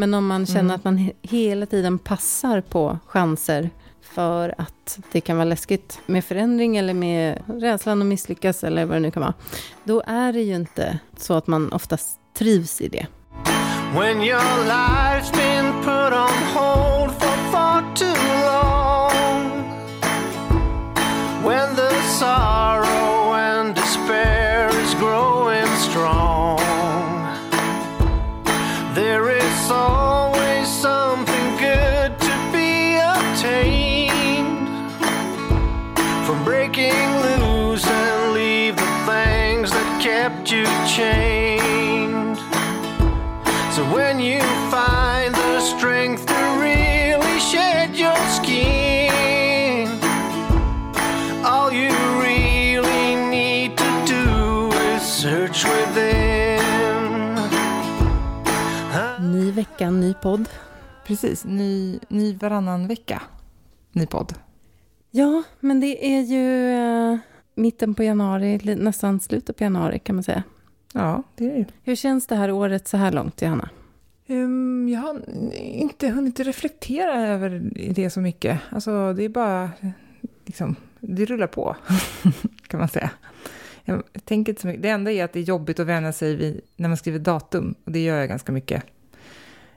Men om man känner Mm. att man he- hela tiden passar på chanser för att det kan vara läskigt med förändring eller med rädslan att misslyckas eller vad det nu kan vara. Då är det ju inte så att man oftast trivs i det. Vecka, ny podd. Precis, ny, ny varannan vecka. Ny podd. Ja, men det är ju eh, mitten på januari, nästan slutet på januari kan man säga. Ja, det är det ju. Hur känns det här året så här långt, Johanna? Um, jag har inte hunnit reflektera över det så mycket. Alltså, det är bara... Liksom, det rullar på, kan man säga. Jag tänker inte så mycket. Det enda är att det är jobbigt att vänja sig vid när man skriver datum. Och det gör jag ganska mycket.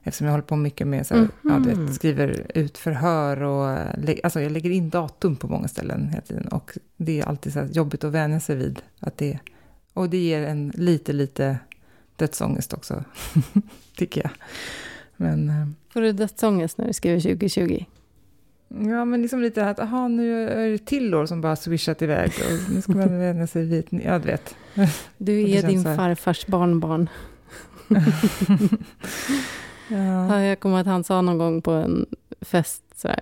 Eftersom jag håller på mycket med så här, ja, du Mhm. vet, skriver ut förhör och... Alltså jag lägger in datum på många ställen hela tiden. Och det är alltid så jobbigt att vänja sig vid att det... Och det ger en lite, lite dödsångest också, tycker jag. Men... eh, Får du dödsångest när du skriver 2020? Ja, men liksom lite att, aha, nu är det till år som bara swishat iväg och nu ska man vänja sig vid, ja du vet. Du är din farfars barnbarn. Ja, Ja, jag kommer att han sa någon gång på en fest så här,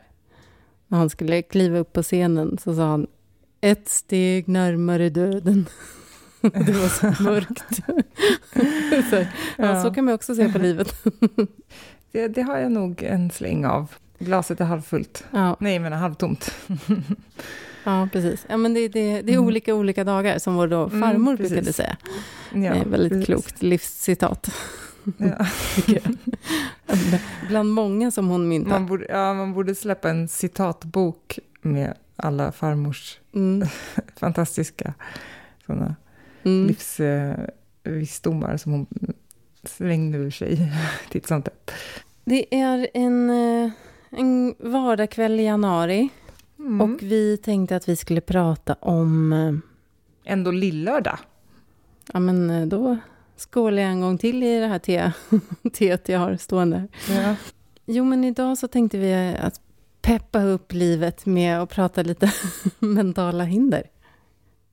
när han skulle kliva upp på scenen så sa han ett steg närmare döden. Det var så mörkt. så, här, ja. Ja. så kan man också se på livet. det, det har jag nog en släng av. Glaset är halvfullt. Ja, Nej, menar halvtomt. ja precis. Ja, men det, det, det är Mm. olika olika dagar som vår då Mm, farmor precis. brukade säga. Ja, det är väldigt precis. klokt livscitat. Ja. Bland många som hon myntar. Man, borde, ja, man borde släppa en citatbok med alla farmors Mm. fantastiska sådana Mm. livsvisdomar som hon slängde ur sig titt som tätt. Det är en, eh, en vardagskväll i januari Mm. och vi tänkte att vi skulle prata om... eh, Ändå lillördag. Ja, men eh, då skålar jag en gång till i det här te, teet jag har stående. Ja. Jo, men idag så tänkte vi att peppa upp livet med att prata lite mentala hinder.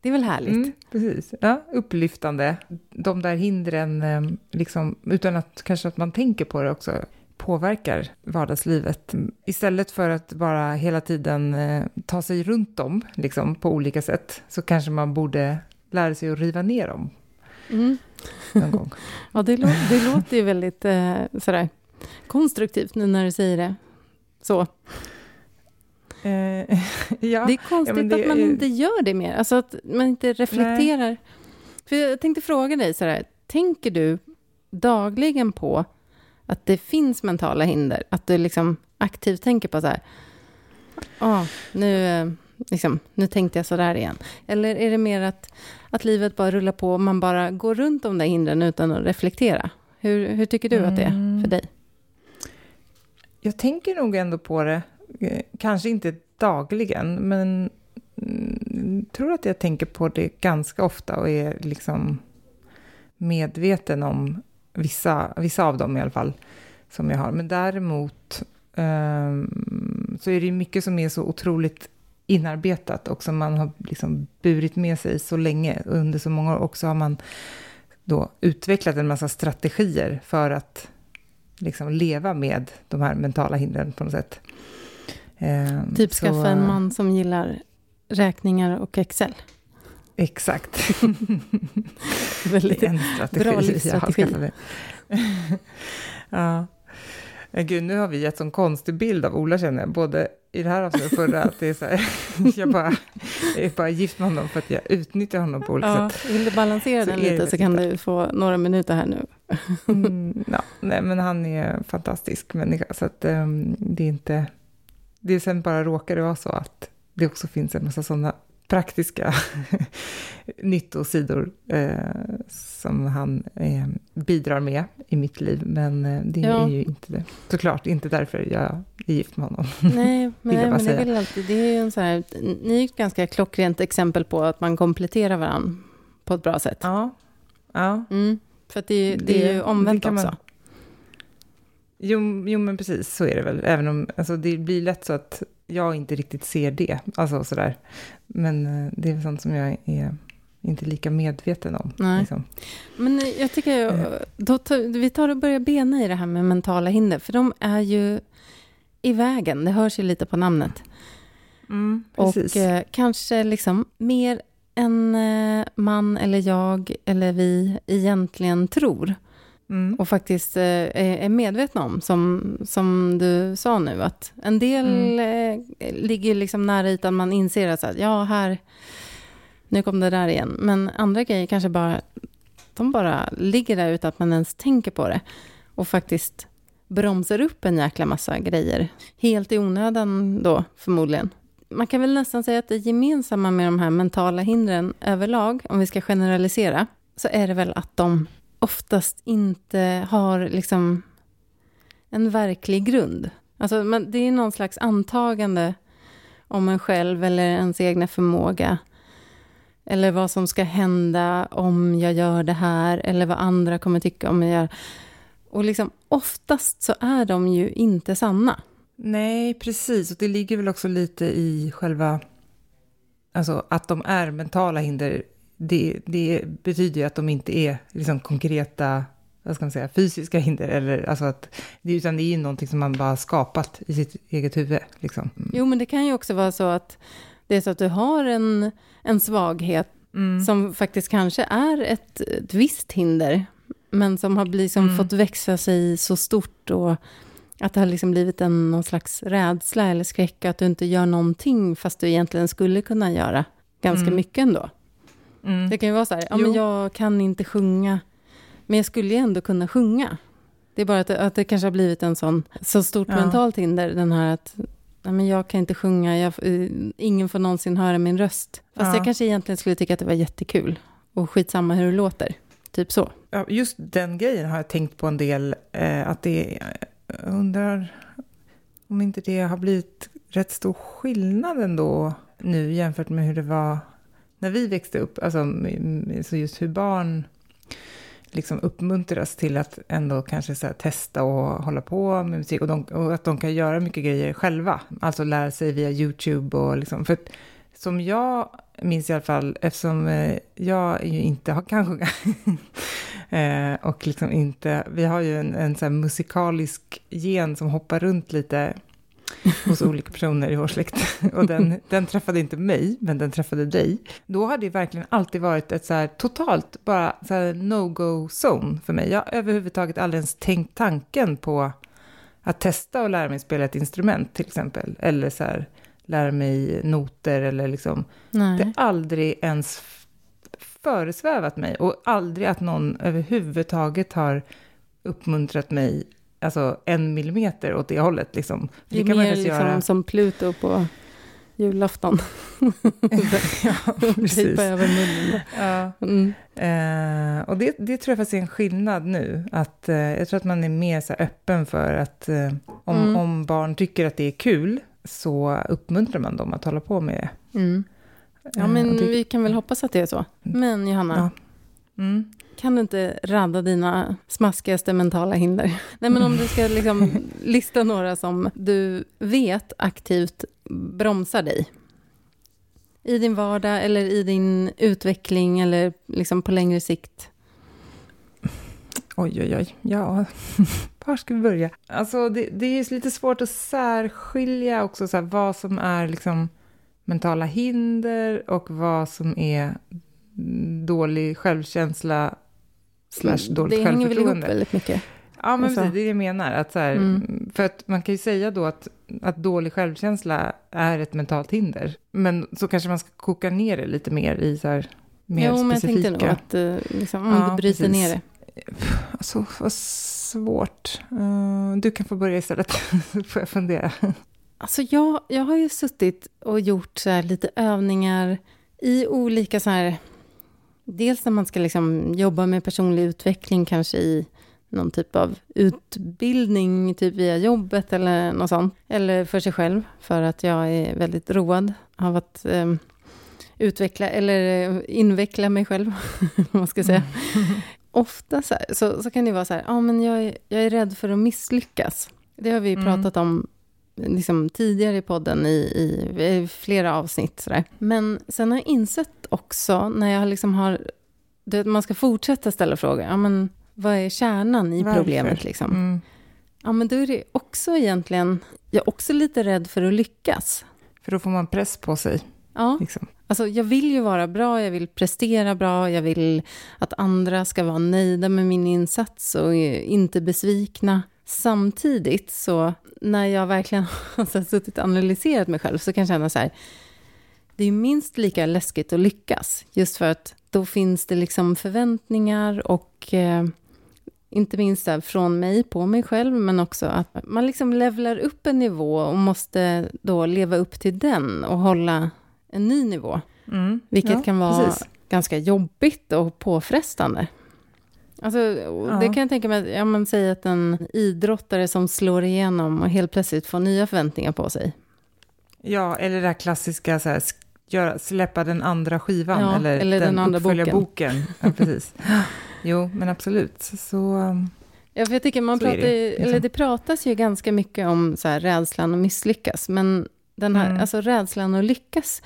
Det är väl härligt? Mm, precis. Ja, upplyftande. De där hindren, eh, liksom, utan att kanske att man tänker på det också, påverkar vardagslivet. Istället för att bara hela tiden eh, ta sig runt dem liksom, på olika sätt, så kanske man borde lära sig att riva ner dem Mm. Någon gång. Ja, det, lå- det låter ju väldigt eh, sådär, konstruktivt nu när du säger det. Så. Eh, ja, Det är konstigt men det att man inte gör det mer. Alltså att man inte reflekterar. För jag tänkte fråga dig sådär, tänker du dagligen på att det finns mentala hinder? Att du liksom aktivt tänker på så här, ah, nu, eh, liksom, nu tänkte jag sådär igen. Eller är det mer att, att livet bara rullar på och man bara går runt de där hindren utan att reflektera? Hur, hur tycker du att det är Mm. för dig? Jag tänker nog ändå på det, eh, kanske inte dagligen, men mm, tror att jag tänker på det ganska ofta och är liksom medveten om vissa, vissa av dem i alla fall som jag har. Men däremot ehm, så är det mycket som är så otroligt inarbetat och som man har liksom burit med sig så länge. Under så många år också har man då utvecklat en massa strategier för att liksom leva med de här mentala hindren på något sätt. Ehm, Typ så, skaffa en eh, man som gillar räkningar och Excel. Exakt. Väldigt en strategi. bra livsstrategi. ja. Eh, Gud, nu har vi gett sån konstig bild av Ola känner jag. Både i det här avsnittet förra, att det är så här, jag, bara, jag är bara gift med honom för att jag utnyttjar honom på olika Ja, sätt. vill du balansera Så den lite så kan du få några minuter här nu. Mm, ja, nej, men han är en fantastisk människa, så att um, det är inte... Det är sen bara råkar det vara så att det också finns en massa sådana praktiska nyttosidor eh, som han eh, bidrar med i mitt liv, men eh, det Ja. är ju inte det. Såklart inte därför jag är gift med honom. Nej, nej, men det är väl alltid, det är ju en så här, ni är ett ganska klockrent exempel på att man kompletterar varandra på ett bra sätt. Ja, ja. Mm, för att det, det, Det- är ju omvänt man- också. Jo, jo, men precis så är det väl. Även om alltså, det blir lätt så att jag inte riktigt ser det. Alltså sådär. Men eh, det är sånt som jag är inte lika medveten om. Nej. Liksom. Men eh, jag tycker, Mm. då vi tar och börjar bena i det här med mentala hinder, för de är ju i vägen, det hörs ju lite på namnet. Mm. Och eh, kanske liksom mer än eh, man eller jag eller vi egentligen tror. mm. och faktiskt eh, är, är medvetna om, som, som du sa nu, att en del Mm. eh, ligger liksom nära ytan, man inser att så här, ja, här, nu kom det där igen. Men andra grejer kanske bara, de bara ligger där utan att man ens tänker på det. Och faktiskt bromsar upp en jäkla massa grejer. Helt i onödan då, förmodligen. Man kan väl nästan säga att det gemensamma med de här mentala hindren överlag, om vi ska generalisera, så är det väl att de oftast inte har liksom en verklig grund. Alltså, men det är någon slags antagande om en själv eller ens egna förmåga. Eller vad som ska hända om jag gör det här, eller vad andra kommer tycka om jag gör. Och liksom, oftast så är de ju inte sanna. Nej, precis. Och det ligger väl också lite i själva... Alltså att de är mentala hinder, det, det betyder ju att de inte är liksom konkreta, vad ska man säga, fysiska hinder. Eller, alltså att, det, utan det är ju någonting som man bara skapat i sitt eget huvud. Liksom. Jo, men det kan ju också vara så att det är så att du har en, en svaghet Mm. som faktiskt kanske är ett, ett visst hinder, men som har liksom Mm. fått växa sig så stort och att det har liksom blivit en, någon slags rädsla eller skräck, att du inte gör någonting fast du egentligen skulle kunna göra ganska Mm. mycket ändå. Mm. Det kan ju vara så här, ja, men jag kan inte sjunga, men jag skulle ju ändå kunna sjunga. Det är bara att det, att det kanske har blivit en sån, så stort Ja. mentalt hinder, den här att nej, men jag kan inte sjunga, jag, eh, ingen får någonsin höra min röst. Fast Ja. jag kanske egentligen skulle tycka att det var jättekul. Och skitsamma hur det låter. Typ så. Ja, just den grejen har jag tänkt på en del. Eh, att det, jag undrar om inte det har blivit rätt stor skillnad ändå nu jämfört med hur det var när vi växte upp. Alltså, så just hur barn liksom uppmuntras till att ändå kanske så här, testa och hålla på med musik och, de, och att de kan göra mycket grejer själva. Alltså lära sig via YouTube och liksom. För att, som jag minns i alla fall, eftersom eh, jag ju inte har, kan sjunga eh, och liksom inte, vi har ju en, en så här musikalisk gen som hoppar runt lite hos olika personer i vår släkt. Och den, den träffade inte mig, men den träffade dig. Då har det verkligen alltid varit ett så här totalt bara så här no-go-zone för mig. Jag har överhuvudtaget aldrig ens tänkt tanken på att testa och lära mig spela ett instrument till exempel. Eller så här lära mig noter eller liksom. Nej. Det har aldrig ens föresvävat mig och aldrig att någon överhuvudtaget har uppmuntrat mig alltså en millimeter åt det hållet. Liksom. det är kan man mer ens liksom göra. som Pluto på julafton. ja, precis. Över munnen. Ja. Mm. Eh, och det, det tror jag faktiskt är en skillnad nu. Att, eh, jag tror att man är mer så öppen för att eh, om, Mm. om barn tycker att det är kul så uppmuntrar man dem att hålla på med det. Mm. Ja, Eh, men det- vi kan väl hoppas att det är så. Men Johanna, Ja. Mm. kan du inte radda dina smaskigaste mentala hinder? Nej, men om du ska liksom lista några som du vet aktivt bromsar dig. I din vardag eller i din utveckling eller liksom på längre sikt. Oj, oj, oj. Ja, var ska vi börja? Alltså, det, det är lite svårt att särskilja också så här, vad som är liksom mentala hinder och vad som är dålig självkänsla slash dåligt Det hänger väl ihop självförtroende. väldigt mycket. Ja, men Alltså. precis, det är det jag menar. Att så här, Mm. För att man kan ju säga då att, att dålig självkänsla är ett mentalt hinder. Men så kanske man ska koka ner det lite mer i så här, mer jo, men jag specifika. tänkte nog att eh, liksom, om Ja, du bryter precis. ner det. Alltså, vad svårt. Eh, du kan få börja istället, så får jag fundera. Alltså jag, jag har ju suttit och gjort så lite övningar i olika så här... Dels när man ska liksom jobba med personlig utveckling, kanske i någon typ av utbildning, typ via jobbet eller något sånt. Eller för sig själv, för att jag är väldigt road av att eh, utveckla, eller eh, inveckla mig själv, man ska säga. Ofta så, här, så, så kan det vara så här, ja men jag är, jag är rädd för att misslyckas. Det har vi Mm. pratat om liksom, tidigare i podden i, i, i flera avsnitt. Sådär. Men sen har jag insett också, när jag liksom har... Det, man ska fortsätta ställa frågor. Ja, men, vad är kärnan i Varför? problemet? Liksom? Mm. Ja, men då är det också egentligen... Jag är också lite rädd för att lyckas. För då får man press på sig. Ja, Liksom. alltså jag vill ju vara bra, jag vill prestera bra, jag vill att andra ska vara nöjda med min insats och eh, inte besvikna. Samtidigt så, när jag verkligen har suttit och analyserat mig själv så kan jag känna så här, det är minst lika läskigt att lyckas, just för att då finns det liksom förväntningar och eh, inte minst från mig på mig själv, men också att man liksom levlar upp en nivå och måste då leva upp till den och hålla en ny nivå. Mm. Vilket Ja, kan vara precis. ganska jobbigt och påfrestande. Alltså, Ja. Det kan jag tänka mig, ja, men säg att en idrottare som slår igenom och helt plötsligt får nya förväntningar på sig. Ja, eller det här klassiska, så här, göra, släppa den andra skivan. Ja, eller, eller den andra uppföljarboken. boken. Ja, precis. Jo, men absolut. Så, Ja, för jag tycker man pratar, det, liksom. eller det pratas ju ganska mycket om så här, rädslan att misslyckas, men den här, Mm. alltså rädslan att lyckas,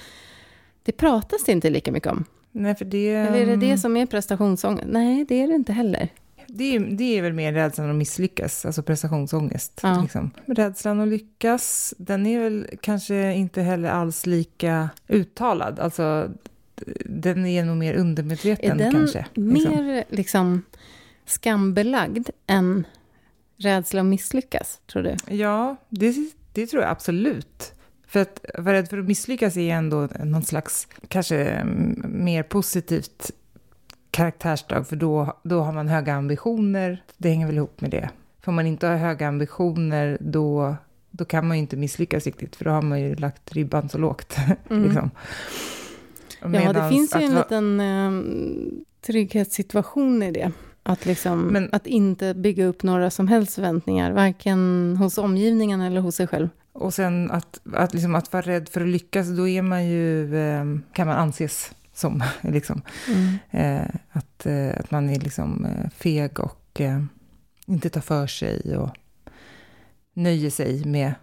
det pratas det inte lika mycket om. nej, för det... Eller är det det um, som är prestationsångest? Nej, det är det inte heller. Det är, det är väl mer rädslan att misslyckas, alltså prestationsångest. Ja. Liksom. Rädslan att lyckas, den är väl kanske inte heller alls lika uttalad. Alltså, den är nog mer Är undermedveten den kanske. liksom. mer liksom skambelagd än rädsla att misslyckas, tror du? Ja, det, det tror jag absolut. För att vara rädd för att misslyckas är ändå någon slags, kanske mm, mer positivt karaktärsdrag, för då, då har man höga ambitioner. Det hänger väl ihop med det. För om man inte har höga ambitioner, då, då kan man ju inte misslyckas riktigt, för då har man ju lagt ribban så lågt. Mm. liksom. Ja, det finns ju en liten eh, trygghetssituation i det. Att, liksom, Men- att inte bygga upp några som helst förväntningar, varken hos omgivningen eller hos sig själv. Och sen att, att, liksom, att vara rädd för att lyckas, då är man ju, eh, kan man anses som, liksom. Eh, att, eh, att man är liksom eh, feg och inte tar för sig och nöjer sig med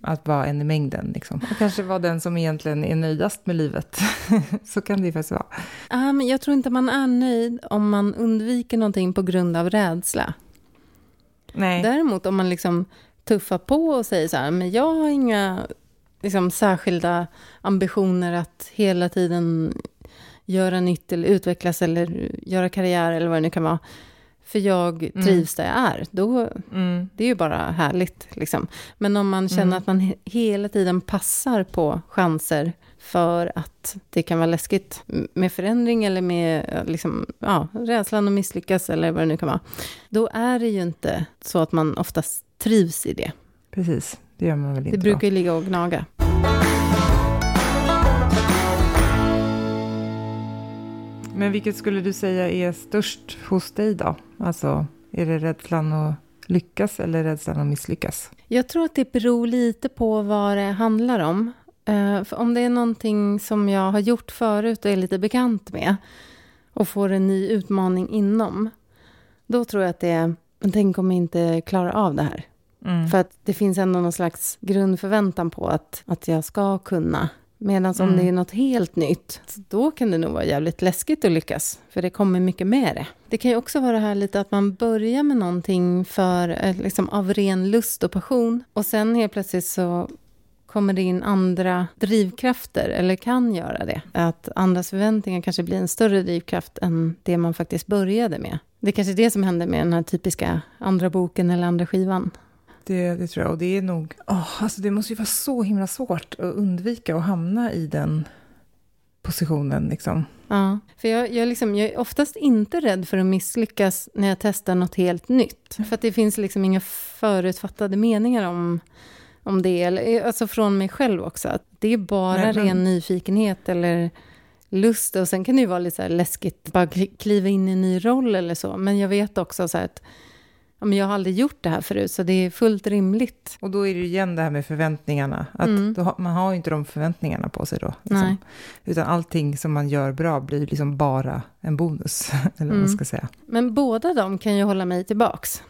att vara en i mängden. Liksom. Och kanske vara den som egentligen är nöjdast med livet. Så kan det ju faktiskt vara. Men jag tror inte man är nöjd om man undviker någonting på grund av rädsla. Nej. Däremot om man liksom tuffar på och säger så här, men jag har inga liksom, särskilda ambitioner att hela tiden göra nytt eller utvecklas eller göra karriär eller vad det nu kan vara. För jag Mm. trivs där jag är. Då, Mm. det är ju bara härligt. Liksom. Men om man känner Mm. att man he- hela tiden passar på chanser för att det kan vara läskigt med förändring eller med eh, liksom, ja, rädslan att misslyckas eller vad det nu kan vara. Då är det ju inte så att man oftast trivs i det. Precis, det gör man väl Det inte. brukar ju ligga och gnaga. Men vilket skulle du säga är störst hos dig då? Alltså, är det rädslan att lyckas eller rädslan att misslyckas? Jag tror att det beror lite på vad det handlar om. Eh, för om det är någonting som jag har gjort förut och är lite bekant med och får en ny utmaning inom, då tror jag att det är, men tänk om jag inte klarar av det här. Mm. För att det finns ändå någon slags grundförväntan på att, att jag ska kunna. Medan om Mm. det är något helt nytt, då kan det nog vara jävligt läskigt att lyckas. För det kommer mycket med det. Det kan ju också vara det här lite att man börjar med någonting för, eh, liksom, av ren lust och passion. Och sen helt plötsligt så kommer det in andra drivkrafter, eller kan göra det. Att andras förväntningar kanske blir en större drivkraft än det man faktiskt började med. Det är kanske är det som händer med den här typiska andra boken eller andra skivan. Det, det tror jag. Och det är nog... Oh, alltså det måste ju vara så himla svårt att undvika att hamna i den positionen. Liksom. Ja, för jag, jag, liksom, jag är oftast inte rädd för att misslyckas när jag testar något helt nytt. För att det finns liksom inga förutfattade meningar om, om det. Eller, alltså från mig själv också. Att det är bara Nej, men... ren nyfikenhet eller lust. Och sen kan det ju vara lite så läskigt att bara kliva in i en ny roll eller så. Men jag vet också så att ja, men jag har aldrig gjort det här förut, så det är fullt rimligt. Och då är det igen det här med förväntningarna. Att mm. då, man har ju inte de förväntningarna på sig då. Liksom. Utan allting som man gör bra blir liksom bara en bonus, eller vad man mm. ska säga. Men båda de kan ju hålla mig tillbaks.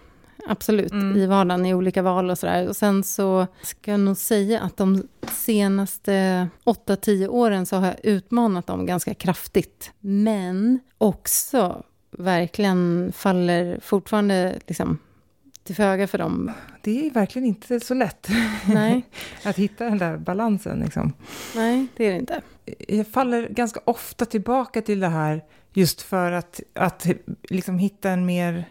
Absolut, mm. i vardagen i olika val och sådär. Och sen så ska jag nog säga att de senaste 8-10 åren så har jag utmanat dem ganska kraftigt. Men också verkligen faller fortfarande liksom till föga för dem. Det är verkligen inte så lätt Nej. att hitta den där balansen. Liksom. Nej, det är det inte. Jag faller ganska ofta tillbaka till det här just för att, att liksom hitta en mer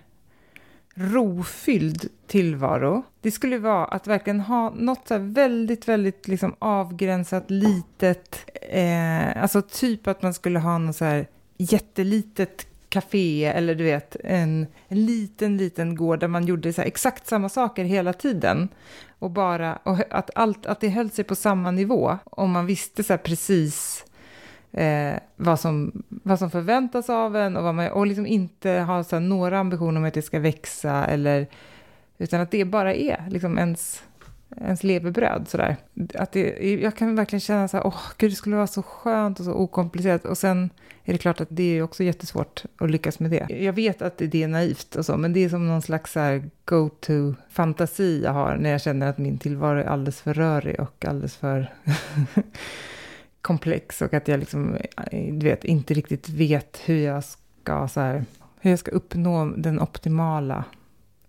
rofylld tillvaro. Det skulle vara att verkligen ha något så väldigt, väldigt liksom avgränsat litet, eh, alltså typ att man skulle ha något så här jättelitet café eller du vet en, en liten, liten gård där man gjorde så exakt samma saker hela tiden. Och bara och att, allt, att det höll sig på samma nivå. Om man visste så precis eh, vad, som, vad som förväntas av en och, vad man, och liksom inte ha så några ambitioner om att det ska växa eller utan att det bara är liksom ens ens levebröd. Sådär. Att det, jag kan verkligen känna så här, åh, gud, det skulle vara så skönt och så okomplicerat. Och sen är det klart att det är också jättesvårt att lyckas med det. Jag vet att det är naivt och så, men det är som någon slags go-to-fantasi jag har när jag känner att min tillvaro är alldeles för rörig och alldeles för komplex och att jag liksom, du vet, inte riktigt vet hur jag ska, så här, hur jag ska uppnå den optimala,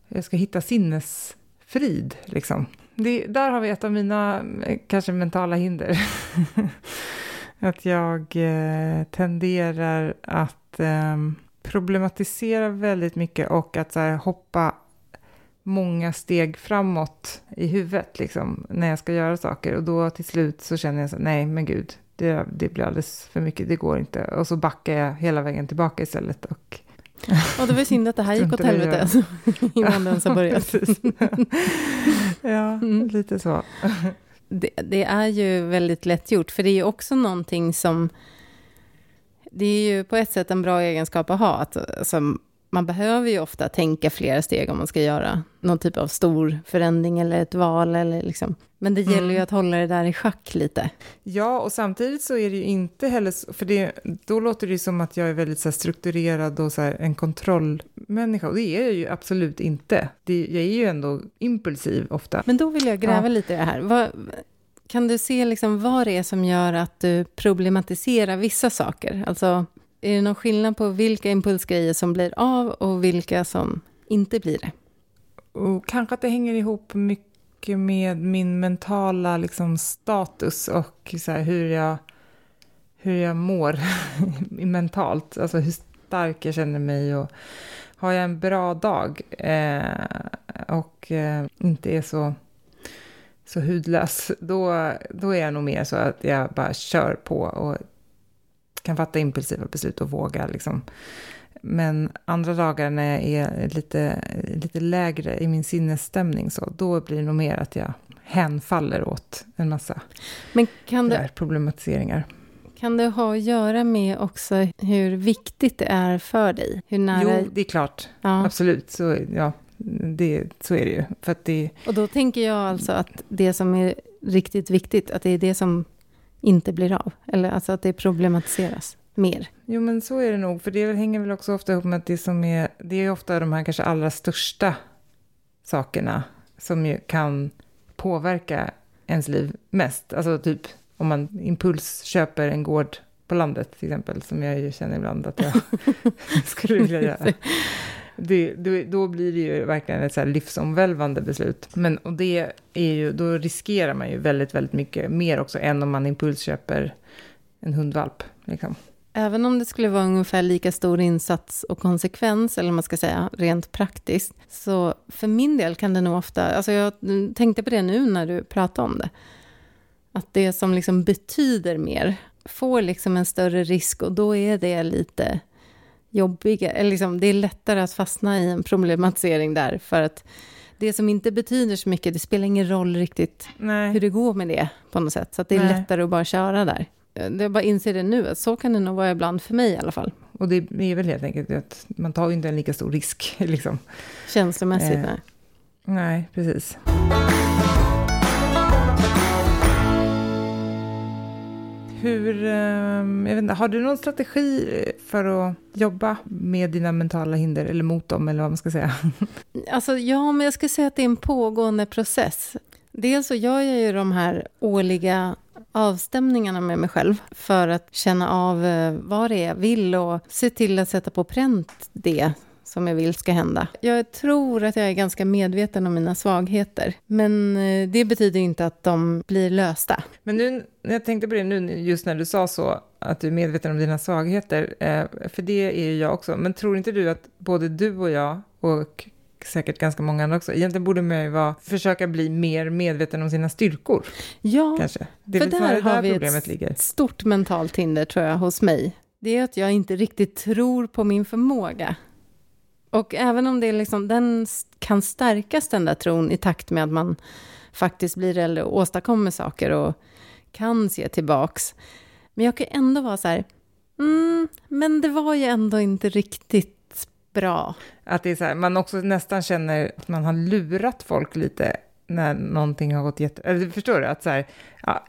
jag ska hitta sinnesfrid liksom. Det, där har vi ett av mina eh, kanske mentala hinder. att jag eh, tenderar att eh, problematisera väldigt mycket och att så här, hoppa många steg framåt i huvudet liksom, när jag ska göra saker. Och då till slut så känner jag så nej men gud, det, det blir alldeles för mycket, det går inte. Och så backar jag hela vägen tillbaka istället och Ja, det var synd att det här gick åt helvete alltså, innan det ens har börjat. ja, mm. lite så. Det, det, är ju väldigt lätt gjort, för det är ju också någonting som... Det är ju på ett sätt en bra egenskap att ha, att alltså, man behöver ju ofta tänka flera steg om man ska göra någon typ av stor förändring eller ett val. Eller liksom. Men det gäller mm. ju att hålla det där i schack lite. Ja, och samtidigt så är det ju inte heller, för det, då låter det ju som att jag är väldigt så strukturerad och så en kontrollmänniska, och det är jag ju absolut inte. Det, jag är ju ändå impulsiv ofta. Men då vill jag gräva ja. lite i det här. Vad, kan du se liksom vad det är som gör att du problematiserar vissa saker? Alltså, är det någon skillnad på vilka impulsgrejer som blir av och vilka som inte blir det? Och kanske att det hänger ihop mycket med min mentala liksom, status och så här, hur, jag, hur jag mår mentalt. Alltså hur stark jag känner mig och har jag en bra dag eh, och eh, inte är så, så hudlös, då, då är jag nog mer så att jag bara kör på och kan fatta impulsiva beslut och våga liksom. Men andra dagar när jag är lite, lite lägre i min sinnesstämning så då blir det nog mer att jag hänfaller åt en massa Men kan det, problematiseringar. Kan det ha att göra med också hur viktigt det är för dig? Hur nära... Jo, det är klart. Ja. Absolut. Så, ja, det, så är det ju. För att det... Och då tänker jag alltså att det som är riktigt viktigt, att det är det som inte blir av. Eller alltså att det problematiseras mer. Jo, men så är det nog. För det hänger väl också ofta ihop med att det som är, det är ofta de här kanske allra största sakerna som ju kan påverka ens liv mest. Alltså typ om man impuls köper en gård på landet till exempel, som jag ju känner ibland att jag skulle vilja göra det, det, då blir det ju verkligen ett så här livsomvälvande beslut. Men och det är ju, då riskerar man ju väldigt, väldigt mycket mer också än om man impulsköper en hundvalp. Liksom. Även om det skulle vara ungefär lika stor insats och konsekvens, eller man ska säga rent praktiskt, så för min del kan det nog ofta, alltså jag tänkte på det nu när du pratade om det, att det som liksom betyder mer får liksom en större risk och då är det lite jobbigare, eller liksom, det är lättare att fastna i en problematisering där, för att det som inte betyder så mycket, det spelar ingen roll riktigt Nej. hur det går med det på något sätt, så det är Nej. lättare att bara köra där. Jag bara inser det nu, att så kan det nog vara ibland för mig i alla fall. Och det är väl helt enkelt att man tar ju inte en lika stor risk. Liksom. Känslomässigt, Eh. nej. Nej, precis. Hur, ehm, jag vet inte, har du någon strategi för att jobba med dina mentala hinder eller mot dem eller vad man ska säga? Alltså, ja, men jag skulle säga att det är en pågående process. Dels så gör jag ju de här årliga avstämningarna med mig själv för att känna av eh, vad det är jag vill och se till att sätta på pränt det som jag vill ska hända. Jag tror att jag är ganska medveten om mina svagheter, men eh, det betyder inte att de blir lösta. Men nu, när jag tänkte på det nu, just när du sa så, att du är medveten om dina svagheter, eh, för det är ju jag också, men tror inte du att både du och jag, och säkert ganska många andra också, egentligen borde man ju vara, försöka bli mer medveten om sina styrkor, Ja, kanske? Det är för snarare där har där vi problemet ett ligger. stort mentalt hinder tror jag hos mig. Det är att jag inte riktigt tror på min förmåga. Och även om det är liksom, den kan stärkas den där tron i takt med att man faktiskt blir äldre och åstadkommer saker och kan se tillbaks. Men jag kan ändå vara så här, mm, men det var ju ändå inte riktigt bra. Att det är så här, man också nästan känner att man har lurat folk lite när någonting har gått jätte... Eller förstår du? Att så här, ja,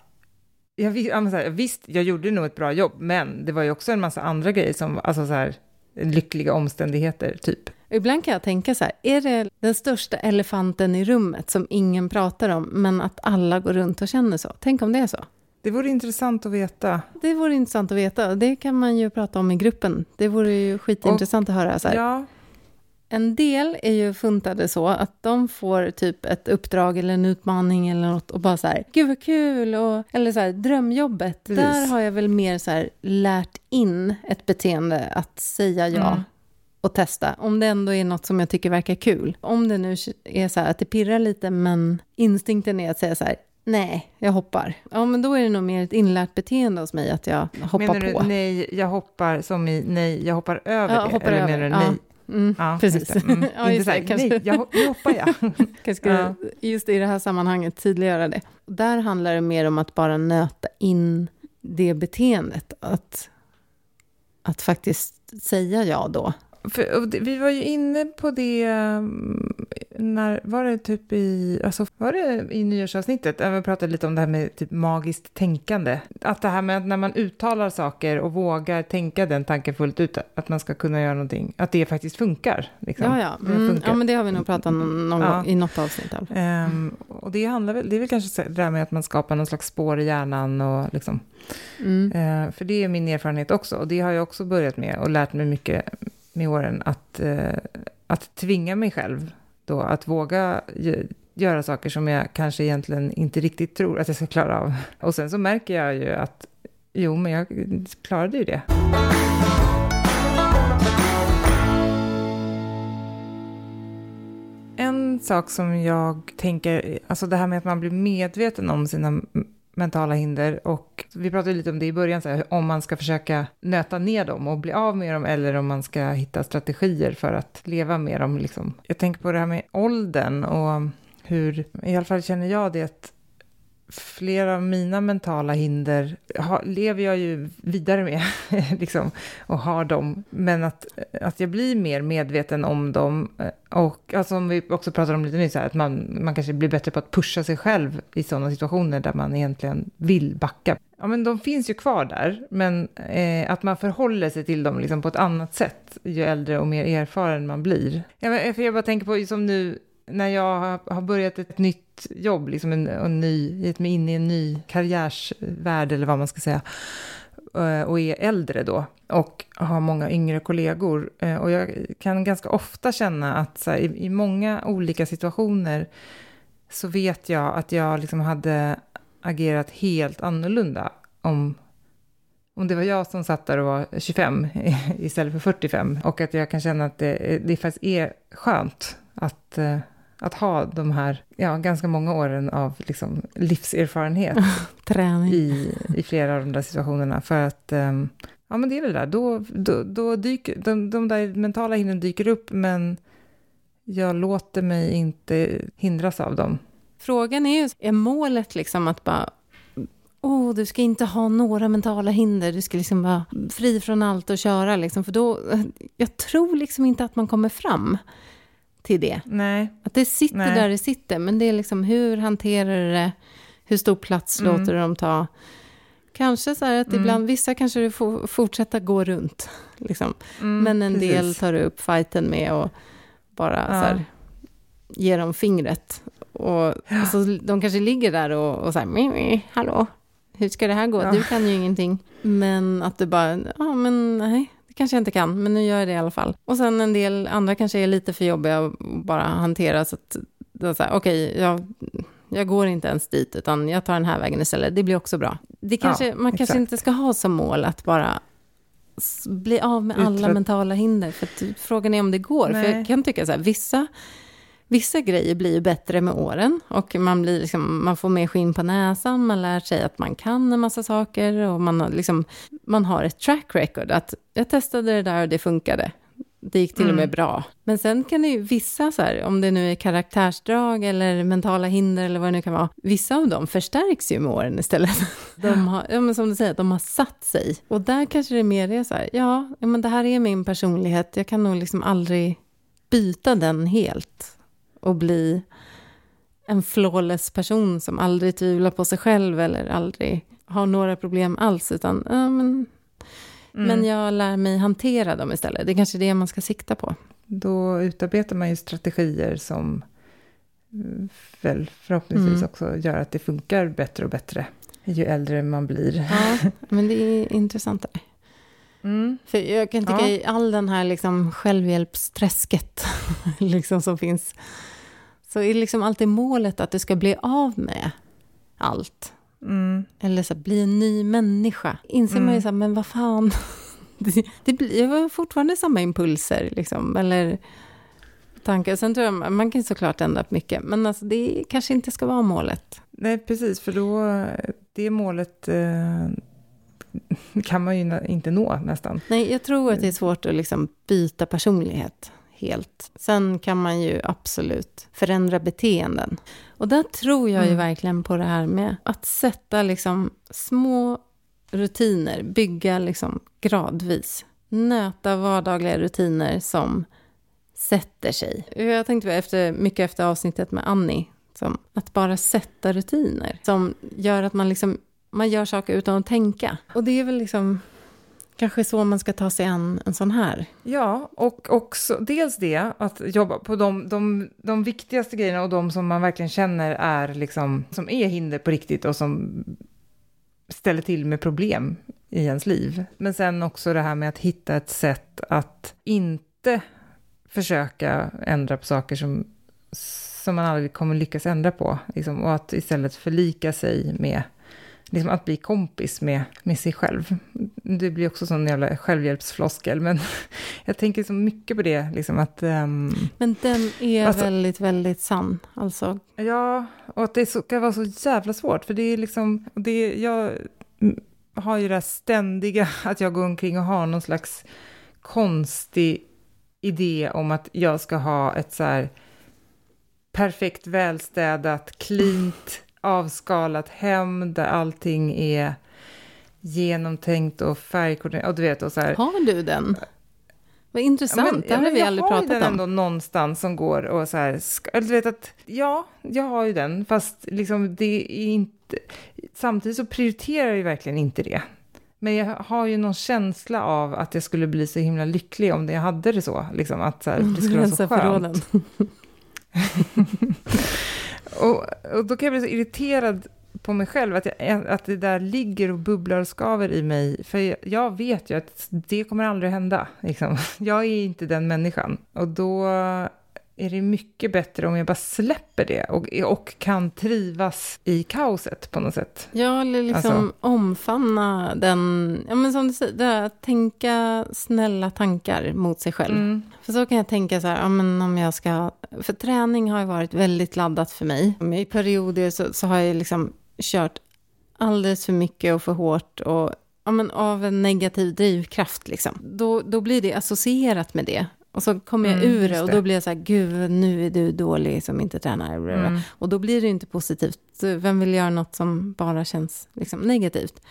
jag, ja, men så här, visst, jag gjorde nog ett bra jobb, men det var ju också en massa andra grejer som, alltså så här, lyckliga omständigheter, typ. Ibland kan jag tänka så här, är det den största elefanten i rummet som ingen pratar om, men att alla går runt och känner så? Tänk om det är så? Det vore intressant att veta. Det vore intressant att veta. Det kan man ju prata om i gruppen. Det vore ju skitintressant att höra. Så här. Ja, En del är ju funtade så att de får typ ett uppdrag eller en utmaning eller något och bara så här, gud vad kul, och, eller så här, drömjobbet. Precis. Där har jag väl mer så här lärt in ett beteende att säga ja Mm. och testa. Om det ändå är något som jag tycker verkar kul. Om det nu är så här att det pirrar lite men instinkten är att säga så här, nej, jag hoppar. Ja, men då är det nog mer ett inlärt beteende hos mig att jag hoppar menar på. du nej, jag hoppar som i nej, jag hoppar över Ja, det? hoppar eller över, menar du ja. Mm, Ja, precis. Mm. ja, Inte just så här, det, kanske. nej, jag, nu hoppar jag. kanske ska Ja. just i det här sammanhanget tydliggöra det. Där handlar det mer om att bara nöta in det beteendet. Att, att faktiskt säga ja då. För, vi var ju inne på det, mm, när, var det typ i, alltså, var det i nyårsavsnittet? Vi pratade lite om det här med typ magiskt tänkande. Att det här med att när man uttalar saker och vågar tänka den tanken fullt ut, att man ska kunna göra någonting, att det faktiskt funkar. Liksom. Ja, ja. Mm, funkar. ja, men det har vi nog pratat om någon Ja. gång, i något avsnitt. Ehm, och det handlar väl, det är väl kanske det där med att man skapar någon slags spår i hjärnan och liksom, Mm. Eh, för det är min erfarenhet också. Och det har jag också börjat med och lärt mig mycket med åren. Att, eh, att tvinga mig själv då att våga göra saker som jag kanske egentligen inte riktigt tror att jag ska klara av. Och sen så märker jag ju att jo, men jag klarade ju det. En sak som jag tänker, alltså det här med att man blir medveten om sina mentala hinder och vi pratade lite om det i början, så här, om man ska försöka nöta ner dem och bli av med dem eller om man ska hitta strategier för att leva med dem. Liksom. Jag tänker på det här med åldern och hur, i alla fall känner jag det att flera av mina mentala hinder har, lever jag ju vidare med liksom, och har dem. Men att, att jag blir mer medveten om dem eh, och alltså, som vi också pratade om lite nyss, här, att man, man kanske blir bättre på att pusha sig själv i sådana situationer där man egentligen vill backa. Ja, men de finns ju kvar där, men eh, att man förhåller sig till dem liksom, på ett annat sätt ju äldre och mer erfaren man blir. Ja, men, för jag bara tänker på, som nu, när jag har, börjat ett nytt jobb, liksom en, en ny, gett mig in i en ny karriärsvärld eller vad man ska säga. Eh, och är äldre då och har många yngre kollegor. Eh, och jag kan ganska ofta känna att så här, i, i många olika situationer så vet jag att jag liksom hade agerat helt annorlunda om, om det var jag som satt där och var 25 istället för 45. Och att jag kan känna att det, det faktiskt är skönt att, eh, att ha de här ja, ganska många åren av liksom livserfarenhet Träning. i, i flera av de där situationerna. För att, ehm, ja men det är det där, då, då, då dyker, de, de där mentala hindren dyker upp, men jag låter mig inte hindras av dem. Frågan är ju, är målet liksom att bara Oh, du ska inte ha några mentala hinder, du ska liksom vara fri från allt och köra. Liksom, för då, jag tror liksom inte att man kommer fram till det. Nej. Att det sitter Nej. där det sitter, men det är liksom hur hanterar du det? Hur stor plats Mm. låter du dem ta? Kanske så här att Mm. ibland, vissa kanske du får fortsätta gå runt. Liksom. Mm, men en del precis. tar du upp fighten med och bara Ja. så här, ger dem fingret. Och, och så, de kanske ligger där och, och så här, "Mi, mi, hallå, hur ska det här gå? Ja. Du kan ju ingenting. Men att du bara, ja men nej, det kanske jag inte kan, men nu gör jag det i alla fall. Och sen en del andra kanske är lite för jobbiga att bara hantera, så att okej, jag, jag går inte ens dit, utan jag tar den här vägen istället. Det blir också bra. Det kanske, Ja, man kanske exakt. inte ska ha som mål att bara bli av med alla Uträtt- mentala hinder. För att frågan är om det går. För Nej. jag kan tycka så här, vissa, vissa grejer blir ju bättre med åren. Och man, blir liksom, man får mer skinn på näsan, man lär sig att man kan en massa saker. Och man har, liksom, man har ett track record. Att jag testade det där och det funkade. Det gick till och med Mm. bra. Men sen kan det ju vissa, så här, om det nu är karaktärsdrag eller mentala hinder eller vad det nu kan vara, vissa av dem förstärks ju med åren istället. De har, ja, men som du säger, de har satt sig. Och där kanske det mer är så här, ja, ja men det här är min personlighet, jag kan nog liksom aldrig byta den helt och bli en flawless person som aldrig tvivlar på sig själv eller aldrig har några problem alls, utan ja, men, Mm. men jag lär mig hantera dem istället. Det är kanske det man ska sikta på. Då utarbetar man ju strategier som mm, väl förhoppningsvis Mm. också gör att det funkar bättre och bättre ju äldre man blir. Ja, men det är intressant. Där. Mm. För jag kan tycka Ja. i all den här liksom självhjälpsträsket liksom som finns, så är liksom alltid målet att du ska bli av med allt. Mm. Eller så här, bli en ny människa. Inser man ju Mm. så här, men vad fan. Det, det blir fortfarande samma impulser, liksom. Eller tankar. Sen tror jag, man kan såklart ändra på mycket. Men alltså, det kanske inte ska vara målet. Nej, precis, för då, det målet eh, kan man ju inte nå nästan. Nej, jag tror att det är svårt att liksom byta personlighet helt. Sen kan man ju absolut förändra beteenden. Och där tror jag ju Mm. verkligen på det här med att sätta liksom små rutiner, bygga liksom gradvis. Nöta vardagliga rutiner som sätter sig. Jag tänkte efter, mycket efter avsnittet med Annie, som att bara sätta rutiner som gör att man liksom man gör saker utan att tänka. Och det är väl liksom kanske så man ska ta sig an en sån här. Ja, och också dels det, att jobba på de, de, de viktigaste grejerna och de som man verkligen känner är liksom, som är hinder på riktigt och som ställer till med problem i ens liv. Men sen också det här med att hitta ett sätt att inte försöka ändra på saker som, som man aldrig kommer lyckas ändra på. Liksom, och att istället förlika sig med liksom att bli kompis med, med sig själv. Det blir också sån jävla självhjälpsfloskel, men jag tänker så mycket på det, liksom att... ehm, Men den är Alltså- väldigt, väldigt sann. Alltså, ja, och att det så, kan vara så jävla svårt, för det är liksom... Det, jag har ju det här ständiga, att jag går omkring och har någon slags konstig idé om att jag ska ha ett så här perfekt välstädat, cleant, avskalat hem där allting är genomtänkt och färgkoordinerat. Och du vet, och så här. har du den? Vad intressant, Ja, men- det ja, har vi jag aldrig har ju pratat den om. ändå någonstans som går och så här, du vet att, ja, jag har ju den, fast liksom det är inte, samtidigt så prioriterar jag ju verkligen inte det. Men jag har ju någon känsla av att jag skulle bli så himla lycklig om jag hade det så, liksom att så här, det skulle vara så skönt. Och, och då kan jag bli så irriterad på mig själv, att, jag, att det där ligger och bubblar och skaver i mig. För jag, jag vet ju att det kommer aldrig hända. Liksom. Jag är inte den människan. Och då är det mycket bättre om jag bara släpper det och, och kan trivas i kaoset på något sätt. Ja, eller liksom alltså. omfamna den, ja men som du säger, det här, tänka snälla tankar mot sig själv. Mm. För så kan jag tänka så här, ja men om jag ska, för träning har ju varit väldigt laddat för mig. I perioder så, så har jag liksom kört alldeles för mycket och för hårt och ja, men av en negativ drivkraft. Liksom. Då, då blir det associerat med det. Och så kommer jag mm, ur det och då blir jag så här, gud, nu är du dålig som inte tränar. Mm. Och då blir det inte positivt. Vem vill göra något som bara känns liksom, negativt?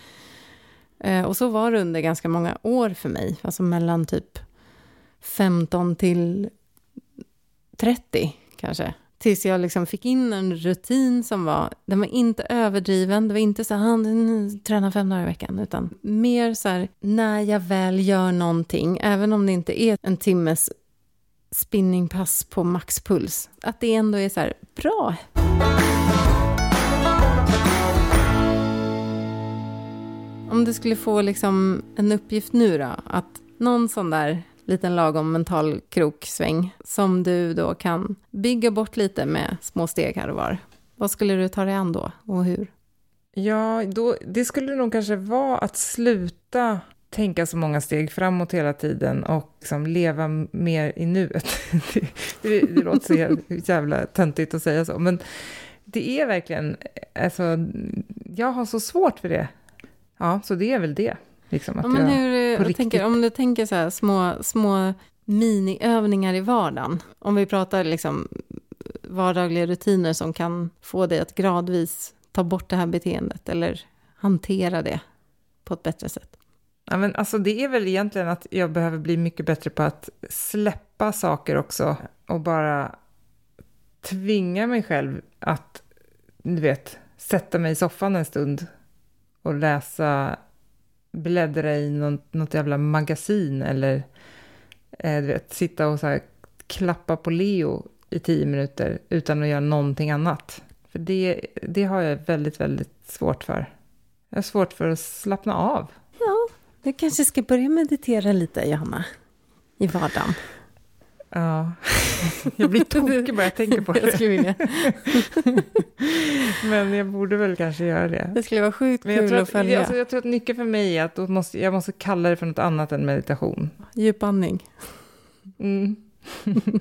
Eh, och så var det under ganska många år för mig, alltså mellan typ 15 till 30 kanske. Tills jag liksom fick in en rutin som var, den var inte överdriven, det var inte så här, tränar fem dagar i veckan, utan mer så här, när jag väl gör någonting, även om det inte är en timmes spinningpass på maxpuls, att det ändå är så här, bra. Om du skulle få liksom en uppgift nu då, att någon sån där liten lagom mental kroksväng som du då kan bygga bort lite med små steg här och var. Vad skulle du ta dig an då och hur? Ja, då, det skulle nog kanske vara att sluta tänka så många steg framåt hela tiden och liksom leva mer i nuet. det, det, det låter så jävla töntigt att säga så, men det är verkligen, alltså, jag har så svårt för det. Ja, så det är väl det. Liksom, att ja, men hur, jag riktigt... tänker, om du tänker så här små, små miniövningar i vardagen. Om vi pratar liksom vardagliga rutiner som kan få dig att gradvis ta bort det här beteendet eller hantera det på ett bättre sätt. Ja, men alltså det är väl egentligen att jag behöver bli mycket bättre på att släppa saker också och bara tvinga mig själv att, du vet, sätta mig i soffan en stund och läsa bläddra i något, något jävla magasin eller eh, du vet, sitta och så här, klappa på Leo i tio minuter utan att göra någonting annat. För det, det har jag väldigt, väldigt svårt för. Jag har svårt för att slappna av. Ja, du kanske ska börja meditera lite, Johanna, i vardagen. Ja, jag blir tokig bara jag tänker på det. jag skulle vilja. Men jag borde väl kanske göra det. Det skulle vara sjukt Men kul att, att följa. Alltså, jag tror att nyckeln för mig är att måste, jag måste kalla det för något annat än meditation. Djupandning. Mm.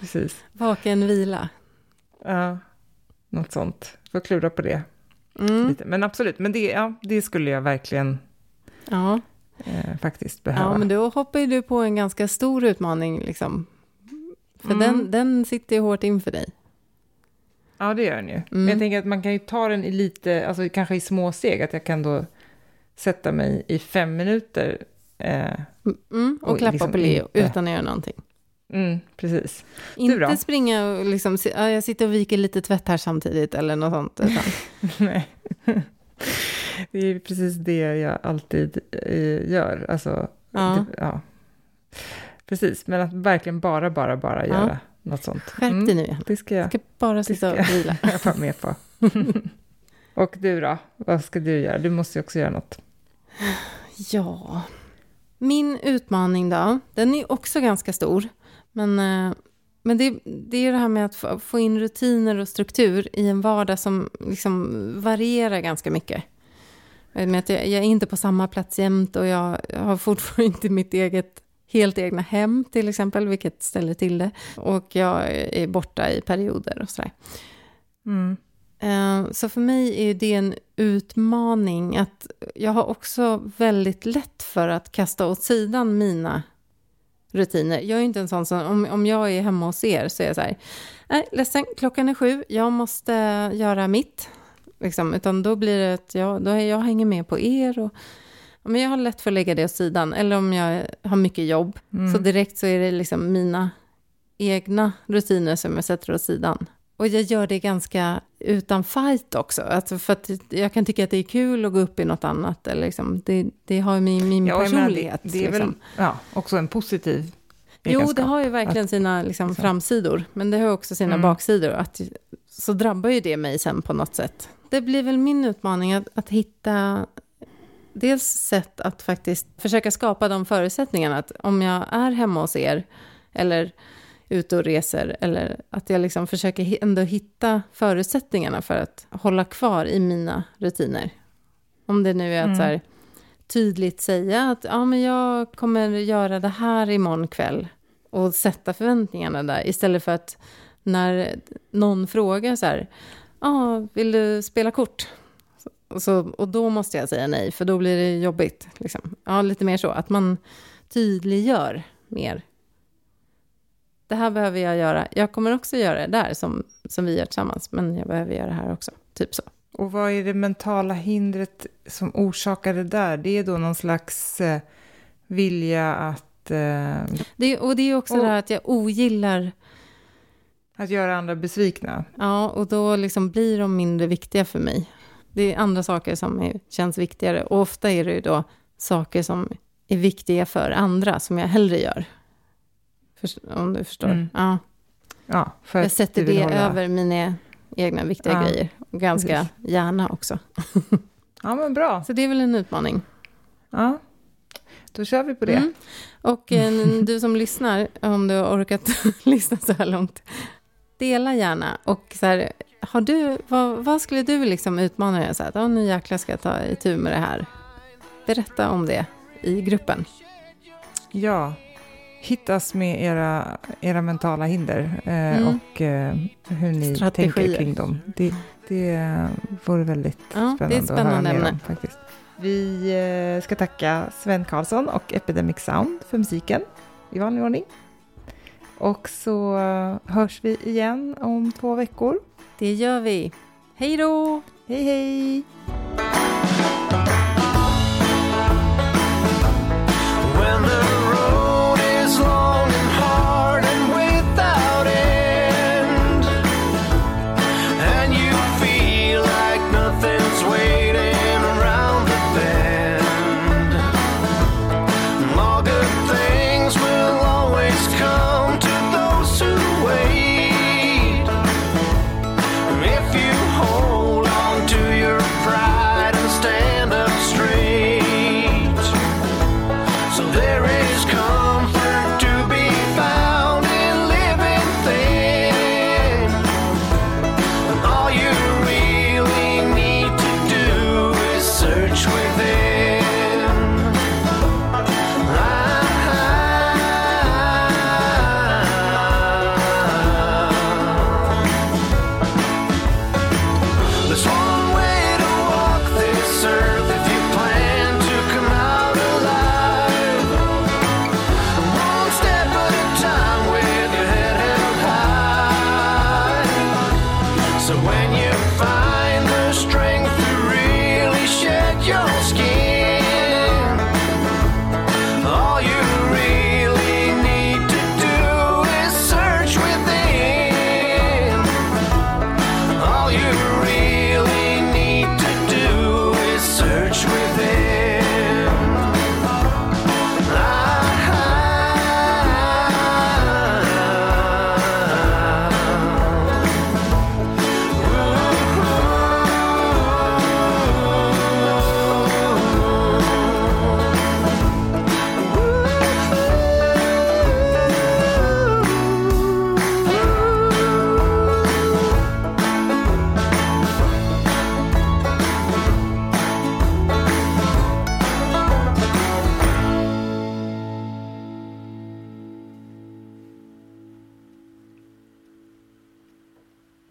Precis. Vaken vila. Ja, något sånt. Får klura på det. Mm. Men absolut, men det, ja, det skulle jag verkligen... Ja eh, faktiskt behöva. Ja, men då hoppar ju du på en ganska stor utmaning, liksom. För mm. den, den sitter ju hårt inför dig. Ja, det gör den ju. Mm. Men jag tänker att man kan ju ta den i lite, alltså kanske i små steg, att jag kan då sätta mig i fem minuter. Eh, mm, och, och, klappa liksom på Leo inte... utan att göra någonting. Mm, precis. Inte springa och liksom, jag sitter och viker lite tvätt här samtidigt eller något sånt. Nej. Det är precis det jag alltid eh, gör. Alltså, ja. Det, ja. Precis, men att verkligen bara, bara, bara ja. göra något sånt. Skärp dig mm, nu Det ska jag. ska bara sitta och vila. jag vara med på. och du då? Vad ska du göra? Du måste ju också göra något. Ja, min utmaning då, den är också ganska stor. Men, eh, men det, det är det här med att få in rutiner och struktur i en vardag som liksom varierar ganska mycket. Med att jag, jag är inte på samma plats jämt och jag har fortfarande inte mitt eget helt egna hem till exempel, vilket ställer till det. Och jag är borta i perioder och sådär. Mm. Eh, så för mig är det en utmaning att jag har också väldigt lätt för att kasta åt sidan mina rutiner. Jag är inte en sån som, om, om jag är hemma hos er så är jag så här, nej ledsen, klockan är sju, jag måste göra mitt. Liksom, utan då blir det att jag, då jag hänger med på er. Och, men jag har lätt för att lägga det åt sidan. Eller om jag har mycket jobb. Mm. Så direkt så är det liksom mina egna rutiner som jag sätter åt sidan. Och jag gör det ganska utan fight också. Alltså för att jag kan tycka att det är kul att gå upp i något annat. Eller liksom, det, det har min, min ja, personlighet. Det, det, är liksom. väl ja, också en positiv Jo, det har ju verkligen sina liksom, framsidor. Men det har också sina mm. baksidor. Att så drabbar ju det mig sen på något sätt. Det blir väl min utmaning att, att hitta dels sätt att faktiskt försöka skapa de förutsättningarna. Att om jag är hemma hos er eller ute och reser eller att jag liksom försöker ändå hitta förutsättningarna för att hålla kvar i mina rutiner. Om det nu är att Mm. så här, tydligt säga att ja, men jag kommer göra det här imorgon kväll och sätta förväntningarna där istället för att när någon frågar så här, ja, vill du spela kort? Och, så, och då måste jag säga nej, för då blir det jobbigt. Liksom. Ja, lite mer så, att man tydliggör mer. Det här behöver jag göra. Jag kommer också göra det där som, som vi gör tillsammans, men jag behöver göra det här också. Typ så. Och vad är det mentala hindret som orsakar det där? Det är då någon slags eh, vilja att, eh, Det, och det är också Och- det här att jag ogillar, att göra andra besvikna. ja, och då liksom blir de mindre viktiga för mig. Det är andra saker som är, känns viktigare. Och ofta är det ju då saker som är viktiga för andra, som jag hellre gör. Först, om du förstår. Mm. Ja. Ja, för Jag sätter det hålla- över mina egna viktiga Ja, grejer. Och ganska precis. gärna också. Ja, men bra. Så det är väl en utmaning. Ja, då kör vi på det. Mm. Och eh, du som lyssnar, om du har orkat lyssna så här långt, dela gärna. Och så här, har du, vad, vad skulle du liksom utmana dig? Så här, "Ja, nu jäklar ska jag ta itu med det här. Berätta om det i gruppen. Ja, hittas med era, era mentala hinder eh, Mm. och eh, hur ni Strategier. tänker kring dem. Det, det vore väldigt Ja, det är spännande, ett att höra spännande mer ämne. om. Faktiskt. Vi eh, ska tacka Sven Karlsson och Epidemic Sound för musiken i vanlig ordning. Och så hörs vi igen om två veckor. Det gör vi. Hej då! Hej hej!